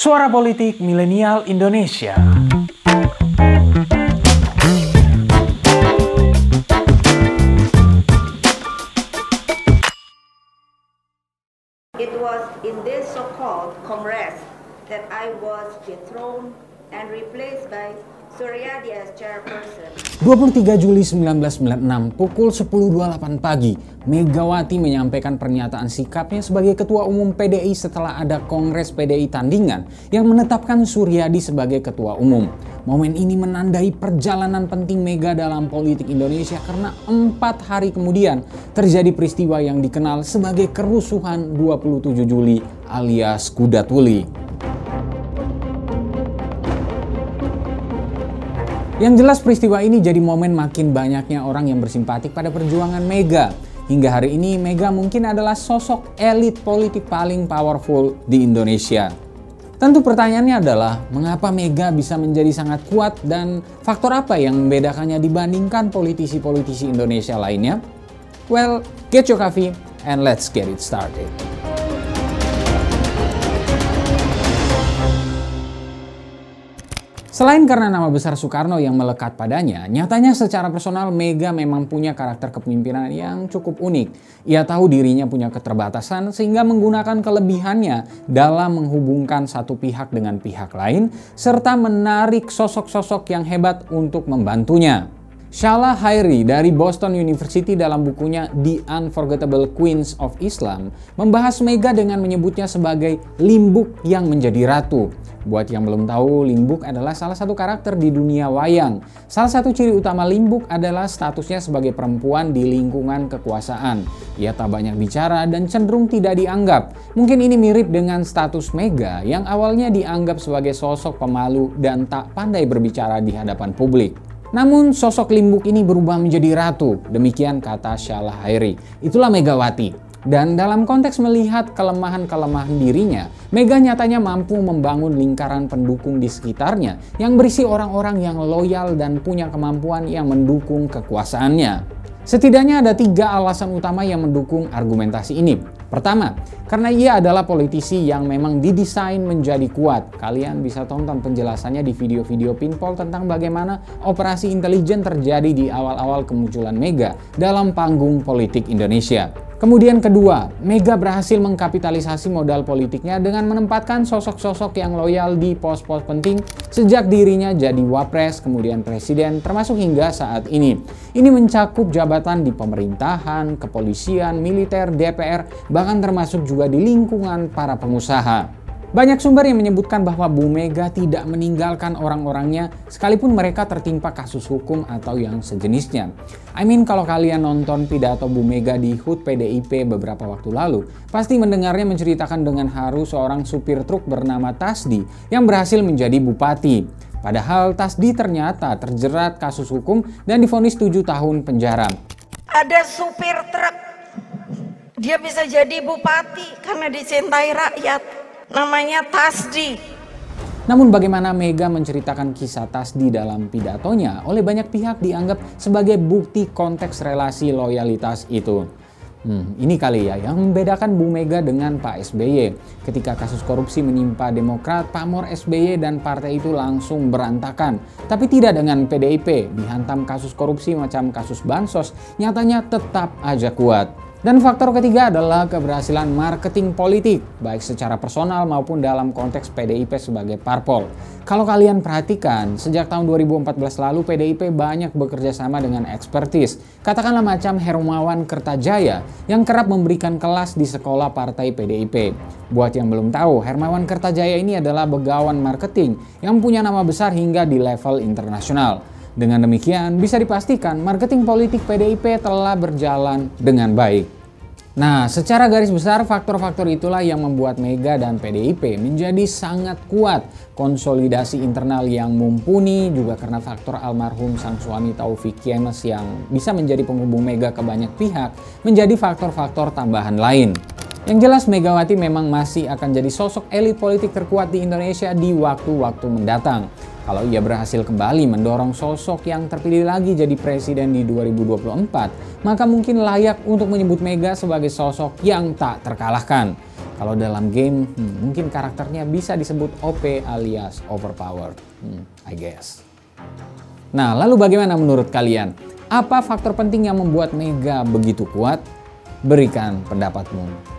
Suara Politik Milenial Indonesia. It was in this so-called Congress that I was dethroned and replaced by Suryadi as chairperson. 23 Juli 1996 pukul 10.28 pagi, Megawati menyampaikan pernyataan sikapnya sebagai Ketua Umum PDI setelah ada Kongres PDI tandingan yang menetapkan Suryadi sebagai Ketua Umum. Momen ini menandai perjalanan penting Mega dalam politik Indonesia karena empat hari kemudian terjadi peristiwa yang dikenal sebagai kerusuhan 27 Juli alias Kuda Tuli. Yang jelas peristiwa ini jadi momen makin banyaknya orang yang bersimpatik pada perjuangan Mega. Hingga hari ini Mega mungkin adalah sosok elit politik paling powerful di Indonesia. Tentu pertanyaannya adalah mengapa Mega bisa menjadi sangat kuat dan faktor apa yang membedakannya dibandingkan politisi-politisi Indonesia lainnya? Well, get your coffee and let's get it started. Selain karena nama besar Soekarno yang melekat padanya, nyatanya secara personal Mega memang punya karakter kepemimpinan yang cukup unik. Ia tahu dirinya punya keterbatasan sehingga menggunakan kelebihannya dalam menghubungkan satu pihak dengan pihak lain serta menarik sosok-sosok yang hebat untuk membantunya. Shala Hairi dari Boston University dalam bukunya The Unforgettable Queens of Islam membahas Mega dengan menyebutnya sebagai limbuk yang menjadi ratu. Buat yang belum tahu, Limbuk adalah salah satu karakter di dunia wayang. Salah satu ciri utama Limbuk adalah statusnya sebagai perempuan di lingkungan kekuasaan. Ia tak banyak bicara dan cenderung tidak dianggap. Mungkin ini mirip dengan status Mega yang awalnya dianggap sebagai sosok pemalu dan tak pandai berbicara di hadapan publik. Namun sosok Limbuk ini berubah menjadi ratu, demikian kata Syalah Hairi. Itulah Megawati. Dan dalam konteks melihat kelemahan-kelemahan dirinya, Mega nyatanya mampu membangun lingkaran pendukung di sekitarnya yang berisi orang-orang yang loyal dan punya kemampuan yang mendukung kekuasaannya. Setidaknya ada tiga alasan utama yang mendukung argumentasi ini. Pertama, karena ia adalah politisi yang memang didesain menjadi kuat. Kalian bisa tonton penjelasannya di video-video Pinpol tentang bagaimana operasi intelijen terjadi di awal-awal kemunculan Mega dalam panggung politik Indonesia. Kemudian kedua, Mega berhasil mengkapitalisasi modal politiknya dengan menempatkan sosok-sosok yang loyal di pos-pos penting sejak dirinya jadi wapres, kemudian presiden, termasuk hingga saat ini. Ini mencakup jabatan di pemerintahan, kepolisian, militer, DPR, bahkan termasuk juga di lingkungan para pengusaha. Banyak sumber yang menyebutkan bahwa Bu Mega tidak meninggalkan orang-orangnya sekalipun mereka tertimpa kasus hukum atau yang sejenisnya. I mean kalau kalian nonton pidato Bu Mega di HUT PDIP beberapa waktu lalu, pasti mendengarnya menceritakan dengan haru seorang supir truk bernama Tasdi yang berhasil menjadi bupati. Padahal Tasdi ternyata terjerat kasus hukum dan difonis 7 tahun penjara. Ada supir truk, dia bisa jadi bupati karena dicintai rakyat namanya Tasdi. Namun bagaimana Mega menceritakan kisah Tasdi dalam pidatonya oleh banyak pihak dianggap sebagai bukti konteks relasi loyalitas itu. Hmm, ini kali ya yang membedakan Bu Mega dengan Pak SBY. Ketika kasus korupsi menimpa Demokrat, pamor SBY dan partai itu langsung berantakan. Tapi tidak dengan PDIP, dihantam kasus korupsi macam kasus Bansos, nyatanya tetap aja kuat. Dan faktor ketiga adalah keberhasilan marketing politik, baik secara personal maupun dalam konteks PDIP sebagai parpol. Kalau kalian perhatikan, sejak tahun 2014 lalu PDIP banyak bekerja sama dengan ekspertis. Katakanlah macam Hermawan Kertajaya yang kerap memberikan kelas di sekolah partai PDIP. Buat yang belum tahu, Hermawan Kertajaya ini adalah begawan marketing yang punya nama besar hingga di level internasional. Dengan demikian, bisa dipastikan marketing politik PDIP telah berjalan dengan baik. Nah, secara garis besar faktor-faktor itulah yang membuat Mega dan PDIP menjadi sangat kuat. Konsolidasi internal yang mumpuni juga karena faktor almarhum sang suami Taufik Yemes yang bisa menjadi penghubung Mega ke banyak pihak menjadi faktor-faktor tambahan lain. Yang jelas Megawati memang masih akan jadi sosok elit politik terkuat di Indonesia di waktu-waktu mendatang. Kalau ia berhasil kembali mendorong sosok yang terpilih lagi jadi presiden di 2024, maka mungkin layak untuk menyebut Mega sebagai sosok yang tak terkalahkan. Kalau dalam game, hmm, mungkin karakternya bisa disebut OP alias overpowered. Hmm, I guess. Nah, lalu bagaimana menurut kalian? Apa faktor penting yang membuat Mega begitu kuat? Berikan pendapatmu.